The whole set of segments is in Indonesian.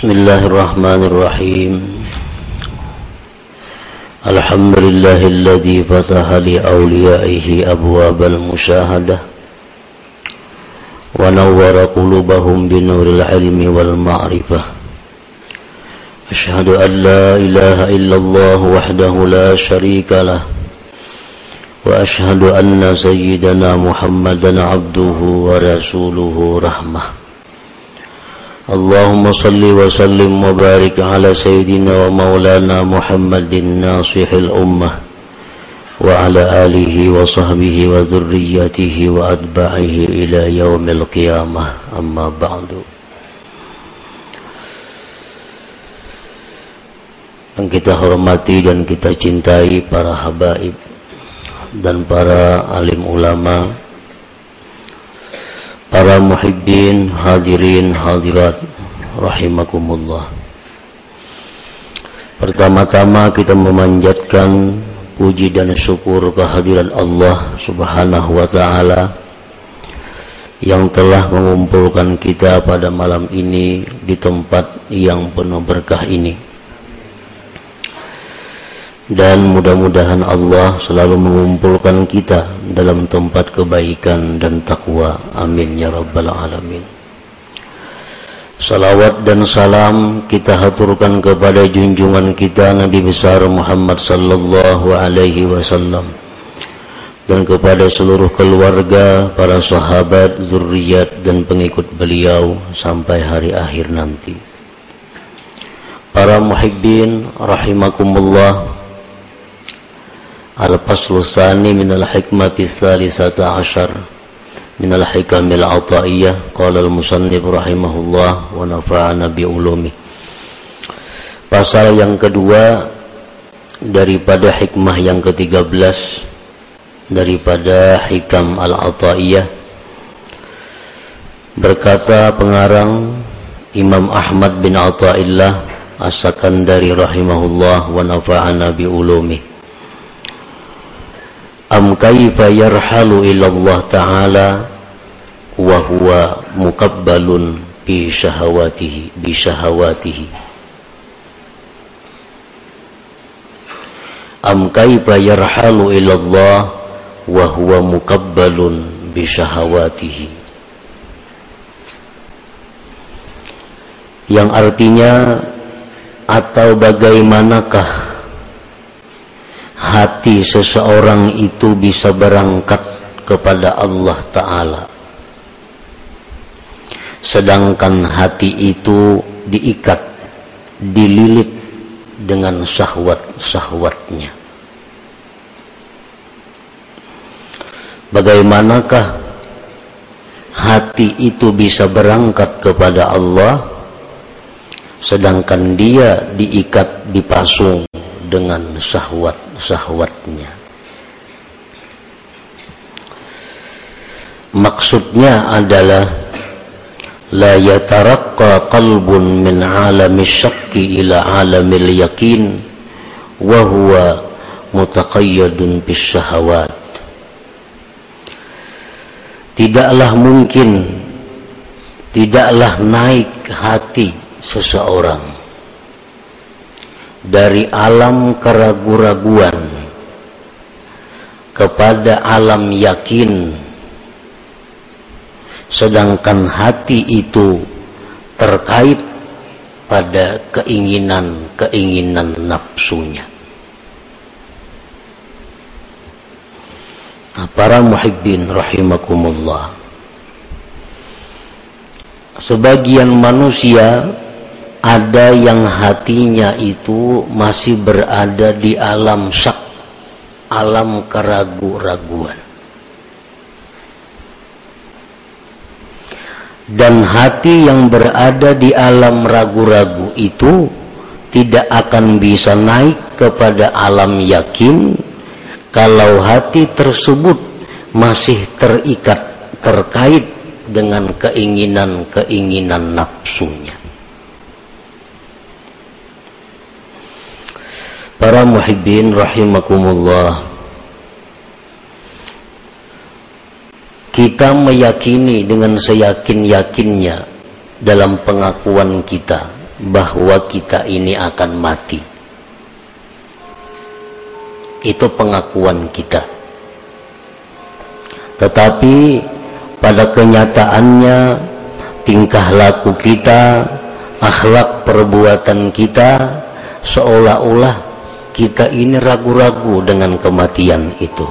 بسم الله الرحمن الرحيم. الحمد لله الذي فتح لأوليائه أبواب المشاهدة ونور قلوبهم بنور العلم والمعرفة. أشهد أن لا إله إلا الله وحده لا شريك له وأشهد أن سيدنا محمدا عبده ورسوله رحمة. اللهم صل وسلم وبارك على سيدنا ومولانا محمد ناصح الأمة وعلى آله وصحبه وذريته وأتباعه إلى يوم القيامة. أما بعد. Yang kita hormati dan kita cintai para habaib dan para alim ulama para muhibbin hadirin hadirat rahimakumullah. Pertama-tama kita memanjatkan puji dan syukur kehadiran Allah subhanahu wa ta'ala yang telah mengumpulkan kita pada malam ini di tempat yang penuh berkah ini dan mudah-mudahan Allah selalu mengumpulkan kita dalam tempat kebaikan dan takwa. Amin ya rabbal alamin. Salawat dan salam kita haturkan kepada junjungan kita Nabi besar Muhammad sallallahu alaihi wasallam. Dan kepada seluruh keluarga para sahabat zuriat dan pengikut beliau sampai hari akhir nanti. Para muhibbin rahimakumullah Al-Faslu Sani min al-hikmati Salisata Ashar min al-hikamil ataiyah Qala al-musannib rahimahullah Wa nafa'ana bi'ulumi. Pasal yang kedua Daripada hikmah yang ke-13 Daripada hikam al-ataiyah Berkata pengarang Imam Ahmad bin Ata'illah As-Sakandari rahimahullah Wa nafa'ana bi'ulumi am kaifa yarhalu ila Allah taala wa huwa muqabbalun bi syahawatihi bi syahawatihi. Am kaifa yarhalu ila Allah wa huwa muqabbalun bi syahawatihi. Yang artinya atau bagaimanakah hati seseorang itu bisa berangkat kepada Allah Ta'ala. Sedangkan hati itu diikat dililit dengan syahwat-syahwatnya. Bagaimanakah hati itu bisa berangkat kepada Allah sedangkan dia diikat dipasung dengan syahwat-syahwatnya. Maksudnya adalah la yataraqqa qalbun min alami syakki ila alamil yakin wa huwa mutaqayyadun bis syahawat. Tidaklah mungkin tidaklah naik hati seseorang dari alam keraguan-raguan kepada alam yakin. Sedangkan hati itu terkait pada keinginan-keinginan nafsunya. Nah, para muhibbin rahimakumullah. Sebagian manusia ada yang hatinya itu masih berada di alam syak, alam keragu-raguan. Dan hati yang berada di alam ragu-ragu itu tidak akan bisa naik kepada alam yakin kalau hati tersebut masih terikat terkait dengan keinginan-keinginan nafsunya. Para muhibbin rahimakumullah Kita meyakini dengan seyakin-yakinnya Dalam pengakuan kita bahwa kita ini akan mati. Itu pengakuan kita. Tetapi pada kenyataannya tingkah laku kita, akhlak perbuatan kita seolah-olah kita ini ragu-ragu dengan kematian itu.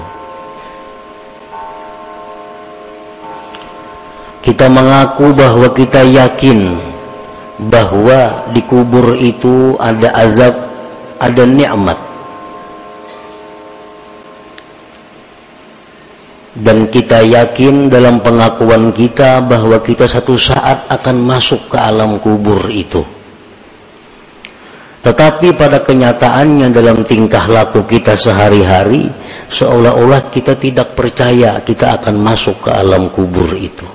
Kita mengaku bahwa kita yakin bahwa di kubur itu ada azab, ada nikmat. Dan kita yakin dalam pengakuan kita bahwa kita satu saat akan masuk ke alam kubur itu. Tetapi pada kenyataannya dalam tingkah laku kita sehari-hari seolah-olah kita tidak percaya kita akan masuk ke alam kubur itu.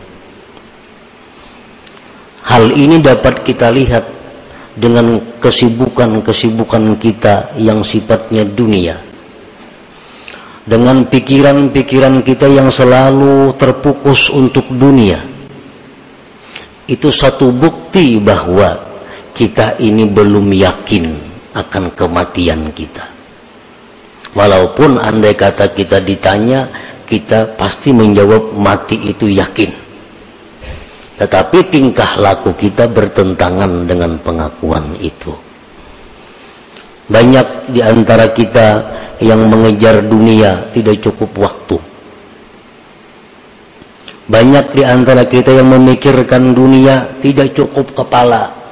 Hal ini dapat kita lihat dengan kesibukan-kesibukan kita yang sifatnya dunia. Dengan pikiran-pikiran kita yang selalu terpukus untuk dunia. Itu satu bukti bahwa kita ini belum yakin akan kematian kita. Walaupun andai kata kita ditanya, kita pasti menjawab mati itu yakin. Tetapi tingkah laku kita bertentangan dengan pengakuan itu. Banyak di antara kita yang mengejar dunia tidak cukup waktu. Banyak di antara kita yang memikirkan dunia tidak cukup kepala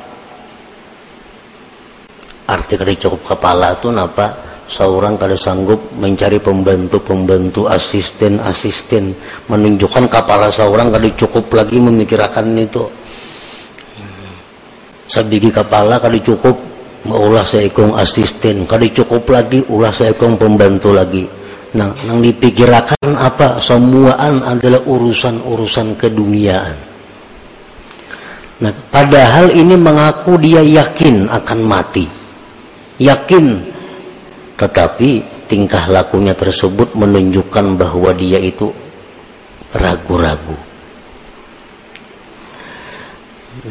arti dari cukup kepala itu apa seorang kada sanggup mencari pembantu-pembantu asisten-asisten menunjukkan kepala seorang kada cukup lagi memikirkan itu. Sabigi kepala kada cukup ulah seekong asisten. Kada cukup lagi ulah seekong pembantu lagi. Nah yang dipikirkan apa? Semuaan adalah urusan-urusan keduniaan. Nah padahal ini mengaku dia yakin akan mati yakin tetapi tingkah lakunya tersebut menunjukkan bahwa dia itu ragu-ragu.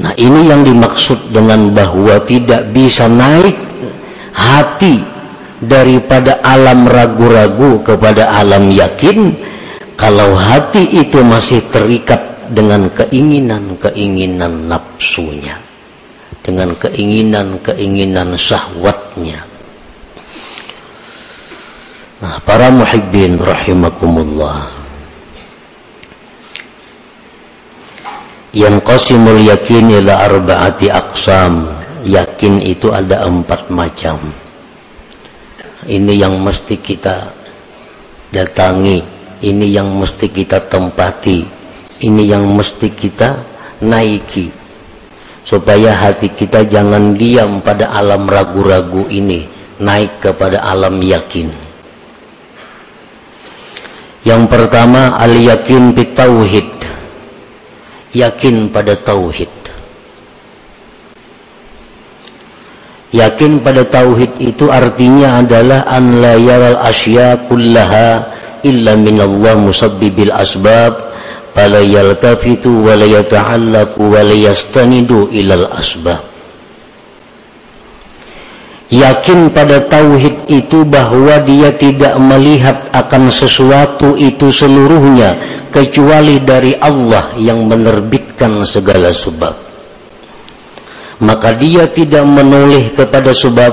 Nah, ini yang dimaksud dengan bahwa tidak bisa naik hati daripada alam ragu-ragu kepada alam yakin kalau hati itu masih terikat dengan keinginan-keinginan nafsunya dengan keinginan-keinginan syahwatnya Nah, para muhibbin rahimakumullah. Yang qasimul yakin ila arba'ati aqsam. Yakin itu ada empat macam. Ini yang mesti kita datangi, ini yang mesti kita tempati, ini yang mesti kita naiki. Supaya hati kita jangan diam pada alam ragu-ragu ini, naik kepada alam yakin. Yang pertama al-yakin tauhid. Yakin pada tauhid. Yakin pada tauhid itu artinya adalah an la yaral asya kullaha illa minallah musabbibil asbab wa la yastanidu ilal asbab yakin pada tauhid itu bahwa dia tidak melihat akan sesuatu itu seluruhnya kecuali dari Allah yang menerbitkan segala sebab. Maka dia tidak menoleh kepada sebab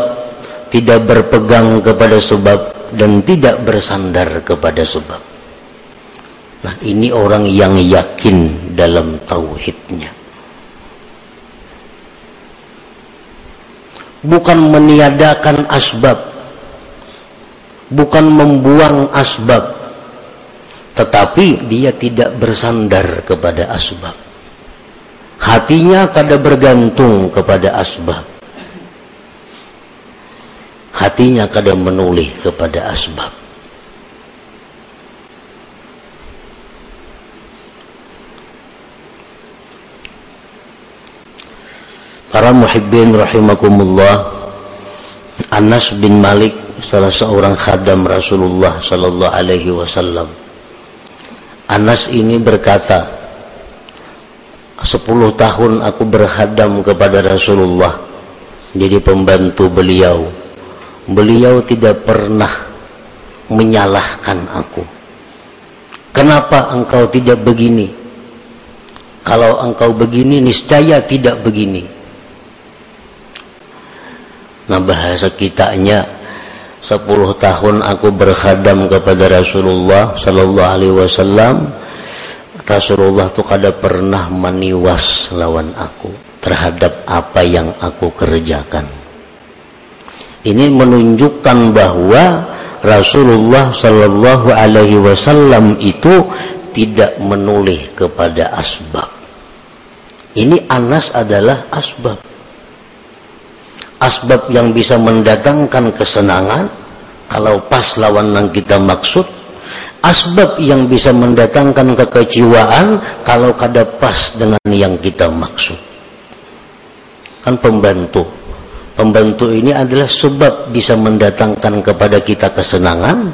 tidak berpegang kepada sebab dan tidak bersandar kepada sebab nah ini orang yang yakin dalam tauhidnya. Bukan meniadakan asbab. Bukan membuang asbab. Tetapi dia tidak bersandar kepada asbab. Hatinya kada bergantung kepada asbab. Hatinya kada menoleh kepada asbab Para muhibbin rahimakumullah Anas bin Malik salah seorang khadam Rasulullah sallallahu alaihi wasallam. Anas ini berkata 10 tahun aku berhadam kepada Rasulullah jadi pembantu beliau. Beliau tidak pernah menyalahkan aku. Kenapa engkau tidak begini? Kalau engkau begini niscaya tidak begini nah bahasa kitanya 10 tahun aku berkhadam kepada Rasulullah sallallahu alaihi wasallam Rasulullah tuh kada pernah meniwas lawan aku terhadap apa yang aku kerjakan. Ini menunjukkan bahwa Rasulullah Shallallahu Alaihi Wasallam itu tidak menoleh kepada asbab. Ini Anas adalah asbab. Asbab yang bisa mendatangkan kesenangan kalau pas lawan yang kita maksud. Asbab yang bisa mendatangkan kekecewaan kalau kada pas dengan yang kita maksud. Kan pembantu. Pembantu ini adalah sebab bisa mendatangkan kepada kita kesenangan.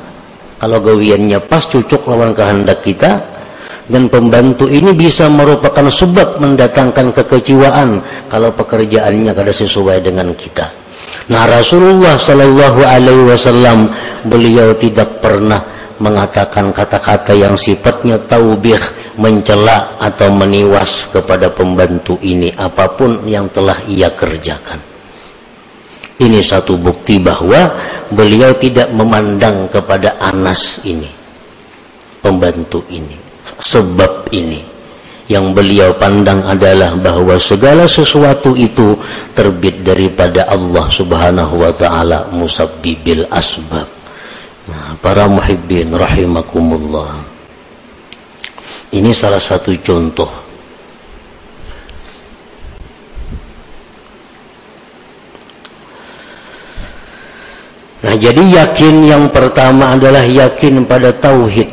Kalau gawiannya pas cocok lawan kehendak kita dan pembantu ini bisa merupakan sebab mendatangkan kekecewaan kalau pekerjaannya kada sesuai dengan kita. Nah Rasulullah Shallallahu Alaihi Wasallam beliau tidak pernah mengatakan kata-kata yang sifatnya taubih mencela atau meniwas kepada pembantu ini apa pun yang telah ia kerjakan. Ini satu bukti bahwa beliau tidak memandang kepada Anas ini pembantu ini sebab ini yang beliau pandang adalah bahwa segala sesuatu itu terbit daripada Allah Subhanahu wa taala musabbibil asbab Nah, para muhibbin rahimakumullah. Ini salah satu contoh. Nah, jadi yakin yang pertama adalah yakin pada tauhid.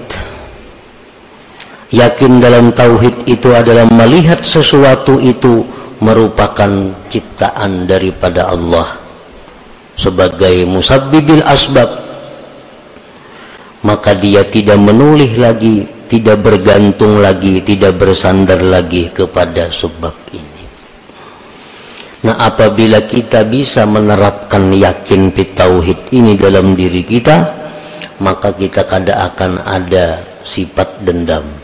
Yakin dalam tauhid itu adalah melihat sesuatu itu merupakan ciptaan daripada Allah sebagai musabbibil asbab maka dia tidak menulih lagi, tidak bergantung lagi, tidak bersandar lagi kepada sebab ini. Nah, apabila kita bisa menerapkan yakin tauhid ini dalam diri kita, maka kita kada akan ada sifat dendam.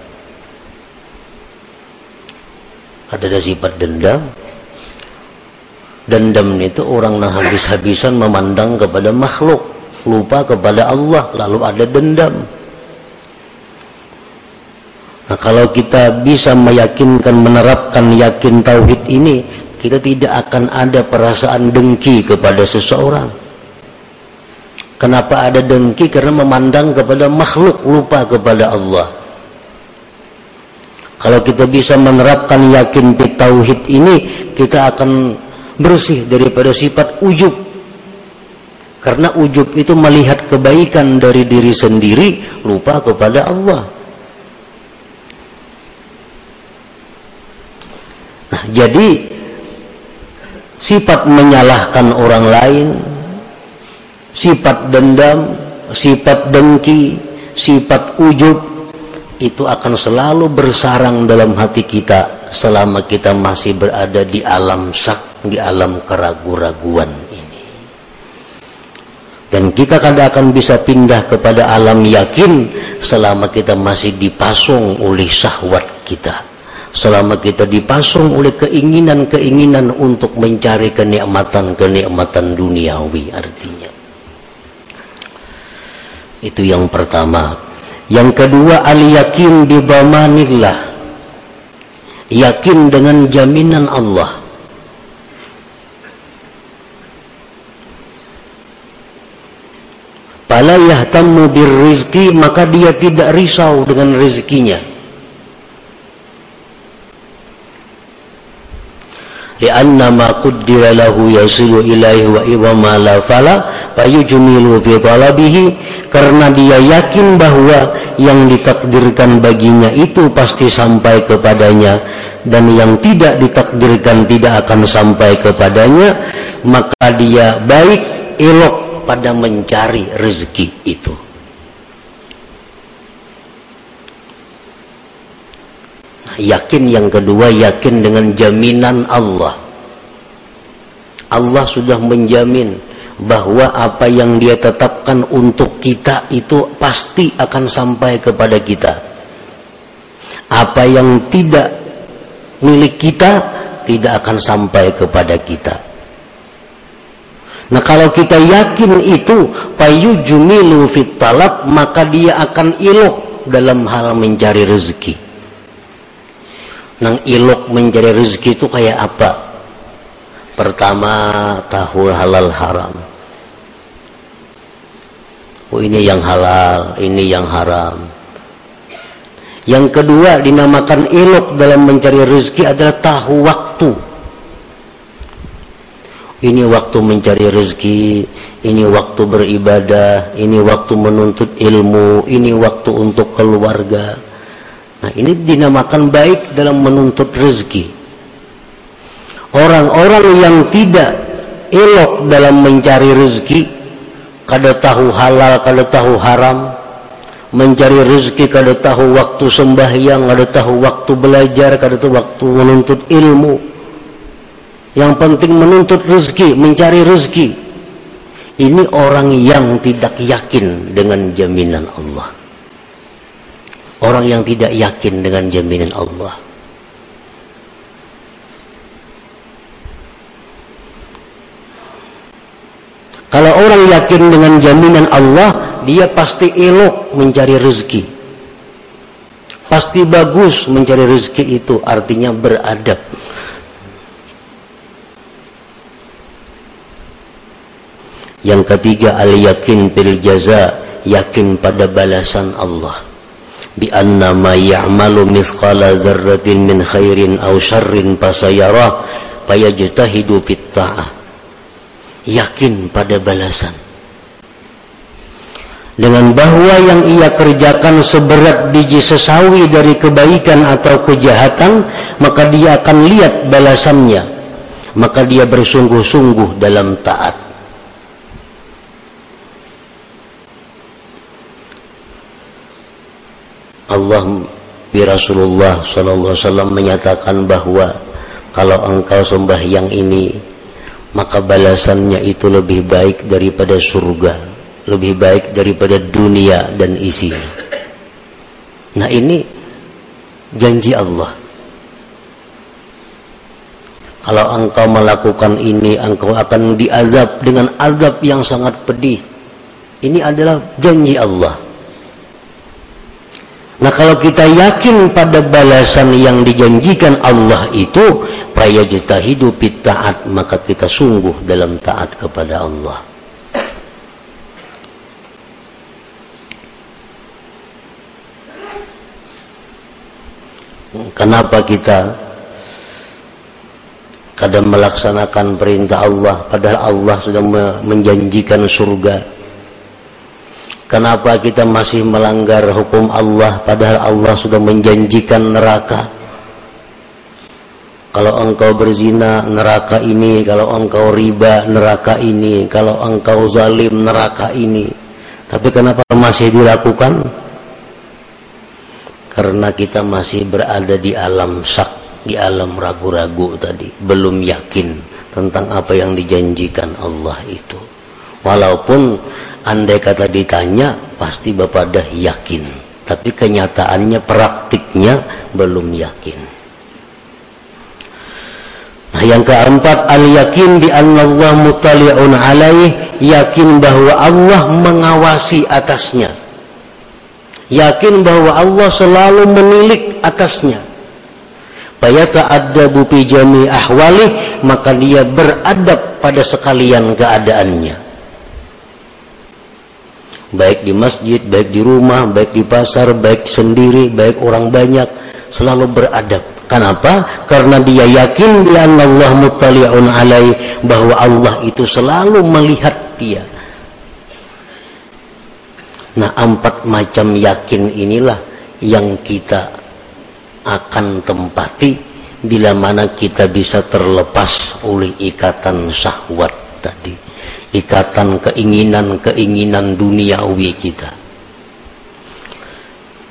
Ada sifat dendam. Dendam itu orang nah habis-habisan memandang kepada makhluk. Lupa kepada Allah lalu ada dendam. Nah kalau kita bisa meyakinkan menerapkan yakin tauhid ini kita tidak akan ada perasaan dengki kepada seseorang. Kenapa ada dengki? Karena memandang kepada makhluk lupa kepada Allah kalau kita bisa menerapkan yakin tauhid ini kita akan bersih daripada sifat ujub karena ujub itu melihat kebaikan dari diri sendiri, lupa kepada Allah. Nah, jadi sifat menyalahkan orang lain, sifat dendam, sifat dengki, sifat ujub itu akan selalu bersarang dalam hati kita selama kita masih berada di alam sak, di alam keraguan-raguan dan kita kadang akan bisa pindah kepada alam yakin selama kita masih dipasung oleh syahwat kita. Selama kita dipasung oleh keinginan-keinginan untuk mencari kenikmatan-kenikmatan duniawi artinya. Itu yang pertama yang kedua al yakin bi yakin dengan jaminan Allah. Fala yahtammu birrizqi maka dia tidak risau dengan rezekinya lianna ma qaddara lahu yasilu ilaihi wa idha ma la fala fayujmilu fi talabihi. Karena dia yakin bahwa yang ditakdirkan baginya itu pasti sampai kepadanya. Dan yang tidak ditakdirkan tidak akan sampai kepadanya. Maka dia baik elok pada mencari rezeki itu. Yakin yang kedua, yakin dengan jaminan Allah. Allah sudah menjamin bahwa apa yang dia tetapkan untuk kita itu pasti akan sampai kepada kita. Apa yang tidak milik kita tidak akan sampai kepada kita. Nah kalau kita yakin itu payu jumilu fit talab maka dia akan ilok dalam hal mencari rezeki. Nang ilok mencari rezeki itu kayak apa? Pertama tahu halal haram. Oh ini yang halal, ini yang haram. Yang kedua dinamakan ilok dalam mencari rezeki adalah tahu waktu. Ini waktu mencari rezeki, ini waktu beribadah, ini waktu menuntut ilmu, ini waktu untuk keluarga. Nah, ini dinamakan baik dalam menuntut rezeki. Orang-orang yang tidak elok dalam mencari rezeki, kada tahu halal, kada tahu haram, mencari rezeki kada tahu waktu sembahyang kada tahu waktu belajar kada tahu waktu menuntut ilmu. Yang penting menuntut rezeki mencari rezeki. Ini orang yang tidak yakin dengan jaminan Allah orang yang tidak yakin dengan jaminan Allah. Kalau orang yakin dengan jaminan Allah dia pasti elok mencari rezeki. Pasti bagus mencari rezeki itu artinya beradab. Yang ketiga al yakin bil jaza yakin pada balasan Allah bi anna ma ya'malu mithqala dzarratin min khairin aw syarrin fasayara fayajtahidu fit ta'ah yakin pada balasan. Dengan bahwa yang ia kerjakan seberat biji sesawi dari kebaikan atau kejahatan maka dia akan lihat balasannya. Maka dia bersungguh-sungguh dalam taat Allah bi Rasulullah wasallam menyatakan bahwa kalau engkau sembah yang ini maka balasannya itu lebih baik daripada surga lebih baik daripada dunia dan isinya. Nah ini janji Allah. Kalau engkau melakukan ini, engkau akan diazab dengan azab yang sangat pedih. Ini adalah janji Allah. Nah kalau kita yakin pada balasan yang dijanjikan Allah itu, hidup taat maka kita sungguh dalam taat kepada Allah. Kenapa kita kadang melaksanakan perintah Allah padahal Allah sudah menjanjikan surga? Kenapa kita masih melanggar hukum Allah padahal Allah sudah menjanjikan neraka? Kalau engkau berzina neraka ini, kalau engkau riba neraka ini, kalau engkau zalim neraka ini. Tapi kenapa masih dilakukan? karena kita masih berada di alam sak di alam ragu-ragu tadi belum yakin tentang apa yang dijanjikan Allah itu walaupun andai kata ditanya pasti bapak dah yakin. Tapi kenyataannya praktiknya belum yakin. Nah, yang keempat al yakin bi Allah mutali'un alaih yakin bahwa Allah mengawasi atasnya. Yakin bahwa Allah selalu menilik atasnya. Fayata'addabu fi jami ahwali maka dia beradab pada sekalian keadaannya baik di masjid, baik di rumah, baik di pasar, baik sendiri, baik orang banyak selalu beradab. Kenapa? Karena dia yakin dia Allah muttali'un alai bahwa Allah itu selalu melihat dia Nah empat macam yakin inilah yang kita akan tempati bila mana kita bisa terlepas oleh ikatan syahwat tadi ikatan keinginan-keinginan duniawi kita.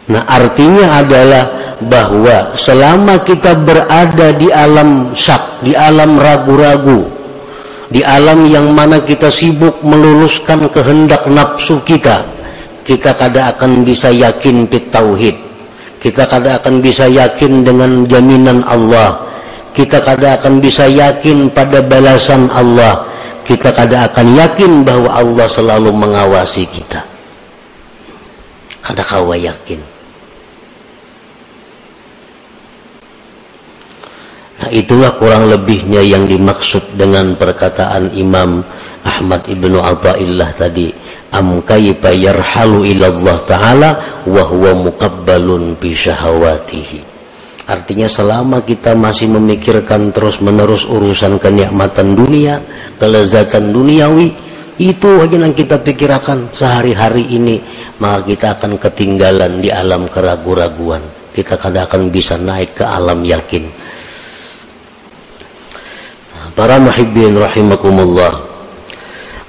Nah artinya adalah bahwa selama kita berada di alam syak di alam ragu-ragu di alam yang mana kita sibuk meluluskan kehendak nafsu kita kita kada akan bisa yakin pit tauhid. Kita kada akan bisa yakin dengan jaminan Allah. Kita kada akan bisa yakin pada balasan Allah kita kada akan yakin bahwa Allah selalu mengawasi kita. Kada kawa yakin. Nah itulah kurang lebihnya yang dimaksud dengan perkataan Imam Ahmad ibnu Atta'illah tadi. Am kaifa yarhalu ila Allah taala wa huwa muqabbalun bi syahawatihi artinya selama kita masih memikirkan terus menerus urusan kenikmatan dunia kelezatan duniawi itu aja yang kita pikirkan sehari-hari ini maka kita akan ketinggalan di alam keraguan-raguan kita kadang akan bisa naik ke alam yakin Para muhibbin rahimakumullah.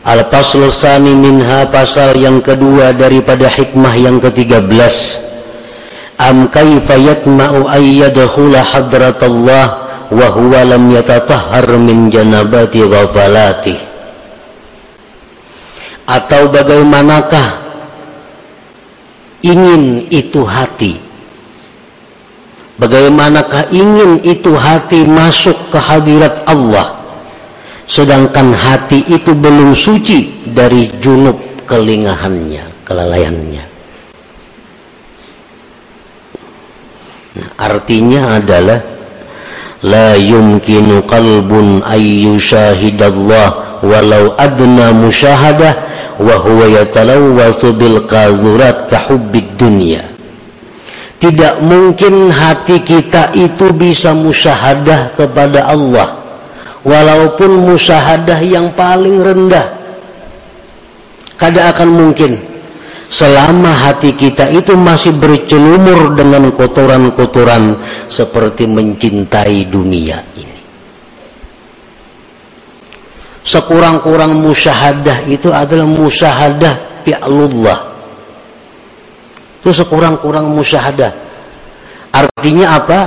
Al-Faslu Sani minha pasal yang kedua daripada hikmah yang ke-13. Am kaifa yatma'u ay yadkhula hadratallah wa huwa lam yatatahhar min janabati ghafalati. Atau bagaimanakah ingin itu hati Bagaimanakah ingin itu hati masuk ke hadirat Allah sedangkan hati itu belum suci dari junub kelingahannya, kelalaiannya. Artinya adalah la yumkinu qalbun ayyu syahidallah walau adna musyahadah wa huwa yatalawwathu bil qazurat ka hubbid dunya. Tidak mungkin hati kita itu bisa musyahadah kepada Allah walaupun musyahadah yang paling rendah kada akan mungkin selama hati kita itu masih bercelumur dengan kotoran-kotoran seperti mencintai dunia ini. Sekurang-kurang musyahadah itu adalah musyahadah fi'lullah. Itu sekurang-kurang musyahadah. Artinya apa?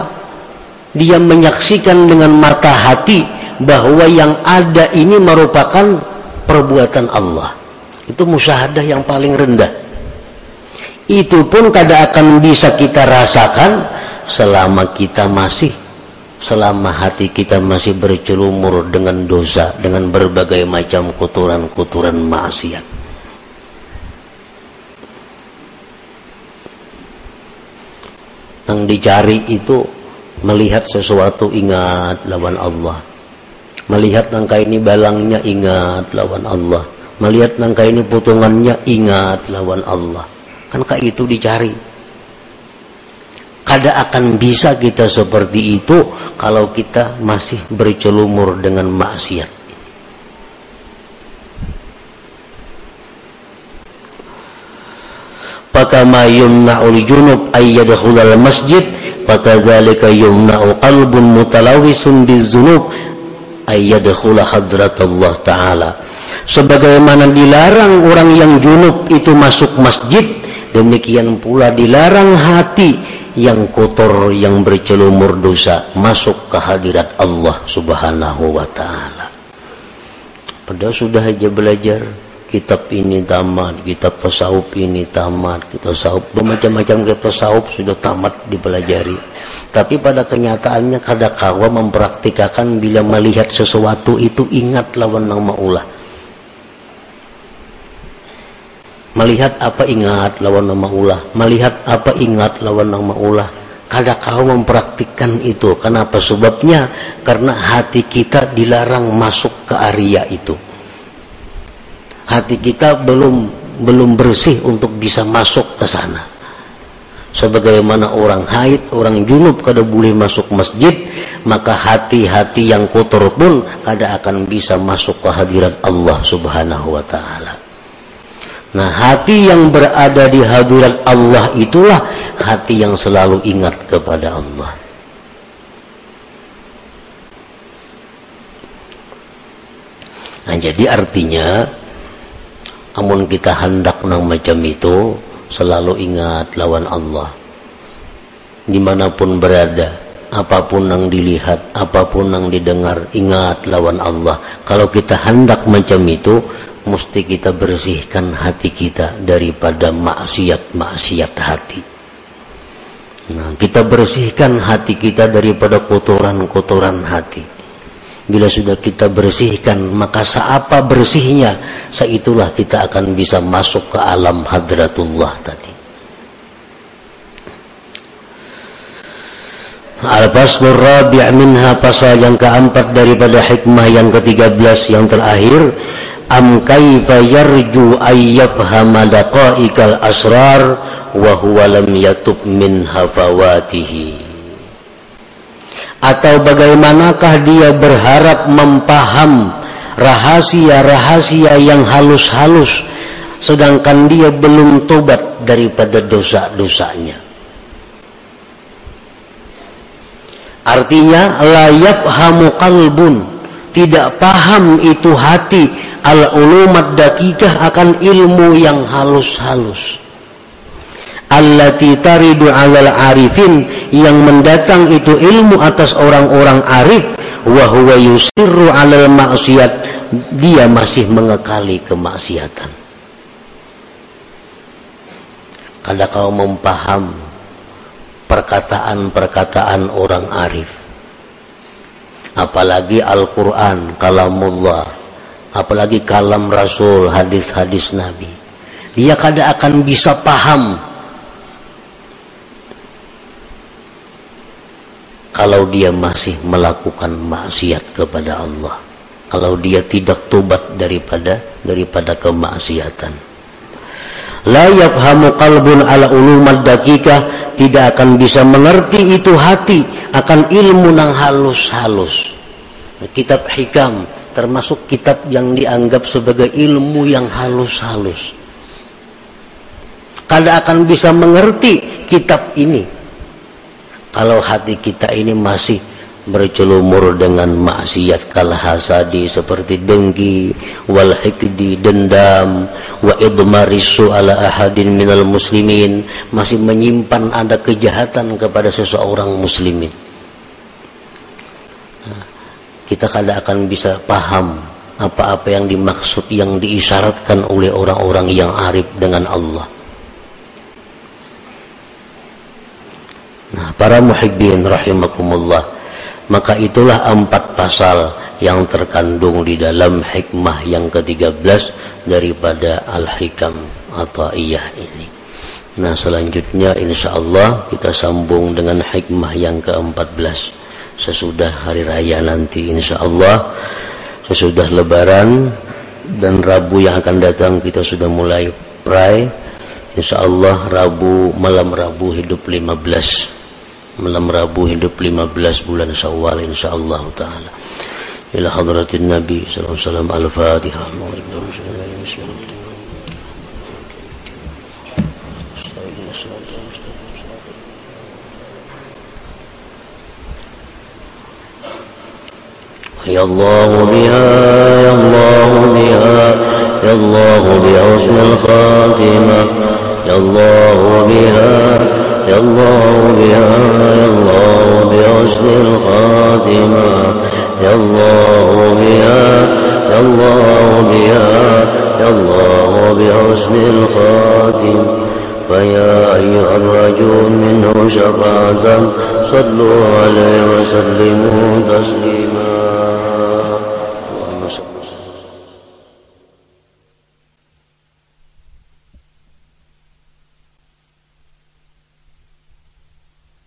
Dia menyaksikan dengan mata hati bahwa yang ada ini merupakan perbuatan Allah. Itu musyahadah yang paling rendah itu pun kada akan bisa kita rasakan selama kita masih selama hati kita masih bercelumur dengan dosa dengan berbagai macam kotoran-kotoran maksiat yang dicari itu melihat sesuatu ingat lawan Allah Melihat nangka ini balangnya ingat lawan Allah. Melihat nangka ini potongannya ingat lawan Allah. Kan kak itu dicari. Kada akan bisa kita seperti itu kalau kita masih bercelumur dengan maksiat. Junub masjid qalbun taala sebagaimana dilarang orang yang junub itu masuk masjid demikian pula dilarang hati yang kotor yang bercelumur dosa masuk ke hadirat Allah Subhanahu wa taala. Padahal sudah aja belajar kitab ini tamat, kitab tasawuf ini tamat, kitab tasawuf bermacam-macam kitab tasawuf sudah tamat dipelajari. Tapi pada kenyataannya kada kawa mempraktikkan bila melihat sesuatu itu ingat lawan nang maulah. Melihat apa ingat lawan nang maulah. Melihat apa ingat lawan nang maulah. Kada kau mempraktikkan itu. Kenapa sebabnya? Karena hati kita dilarang masuk ke area itu hati kita belum belum bersih untuk bisa masuk ke sana sebagaimana orang haid, orang junub kada boleh masuk masjid maka hati-hati yang kotor pun kada akan bisa masuk ke hadirat Allah subhanahu wa ta'ala nah hati yang berada di hadirat Allah itulah hati yang selalu ingat kepada Allah nah jadi artinya amun kita hendak nang macam itu selalu ingat lawan Allah di mana pun berada apa pun yang dilihat, apa pun yang didengar, ingat lawan Allah. Kalau kita hendak macam itu, mesti kita bersihkan hati kita daripada maksiat-maksiat hati. Nah, kita bersihkan hati kita daripada kotoran-kotoran hati. Bila sudah kita bersihkan, maka seapa bersihnya, seitulah kita akan bisa masuk ke alam hadratullah tadi. Al-Faslur Rabi' minha pasal yang keempat daripada hikmah yang ke-13 yang terakhir am kaifa yarju ay yafhama daqa'iqal asrar wa huwa lam yatub min hafawatihi? Atau bagaimanakah dia berharap mempaham rahasia-rahasia yang halus-halus sedangkan dia belum tobat daripada dosa-dosanya? Artinya layap hamu kalbun tidak paham itu hati al ulumat dakikah akan ilmu yang halus-halus. Allati taridu alal arifin yang mendatang itu ilmu atas orang-orang arif wa huwa yusirru alal maksiat dia masih mengekali kemaksiatan. Kada kau mempaham perkataan-perkataan orang arif apalagi Al-Quran kalamullah apalagi kalam Rasul hadis-hadis Nabi. Dia kada akan bisa paham. Kalau dia masih melakukan maksiat kepada Allah. Kalau dia tidak tobat daripada daripada kemaksiatan. La yafhamu qalbun ala ulumad dakika. Tidak akan bisa mengerti itu hati. Akan ilmu nang halus-halus. Kitab hikam termasuk kitab yang dianggap sebagai ilmu yang halus-halus. Kada akan bisa mengerti kitab ini. Kalau hati kita ini masih bercelumur dengan maksiat kal hasadi seperti dengki wal hikdi dendam wa idmarisu ala ahadin minal muslimin masih menyimpan ada kejahatan kepada seseorang muslimin kita kada akan bisa paham apa-apa yang dimaksud yang diisyaratkan oleh orang-orang yang arif dengan Allah Nah, para muhibbin rahimakumullah, maka itulah empat pasal yang terkandung di dalam hikmah yang ke-13 daripada Al-Hikam atau Iyah ini. Nah, selanjutnya insya Allah kita sambung dengan hikmah yang ke-14 sesudah hari raya nanti insya Allah. Sesudah lebaran dan Rabu yang akan datang kita sudah mulai pray. Insya Allah Rabu malam Rabu hidup 15 malam Rabu hidup 15 bulan Syawal insyaallah taala. Ila hadratin Nabi sallallahu alaihi wasallam al-Fatihah يا الله بها يا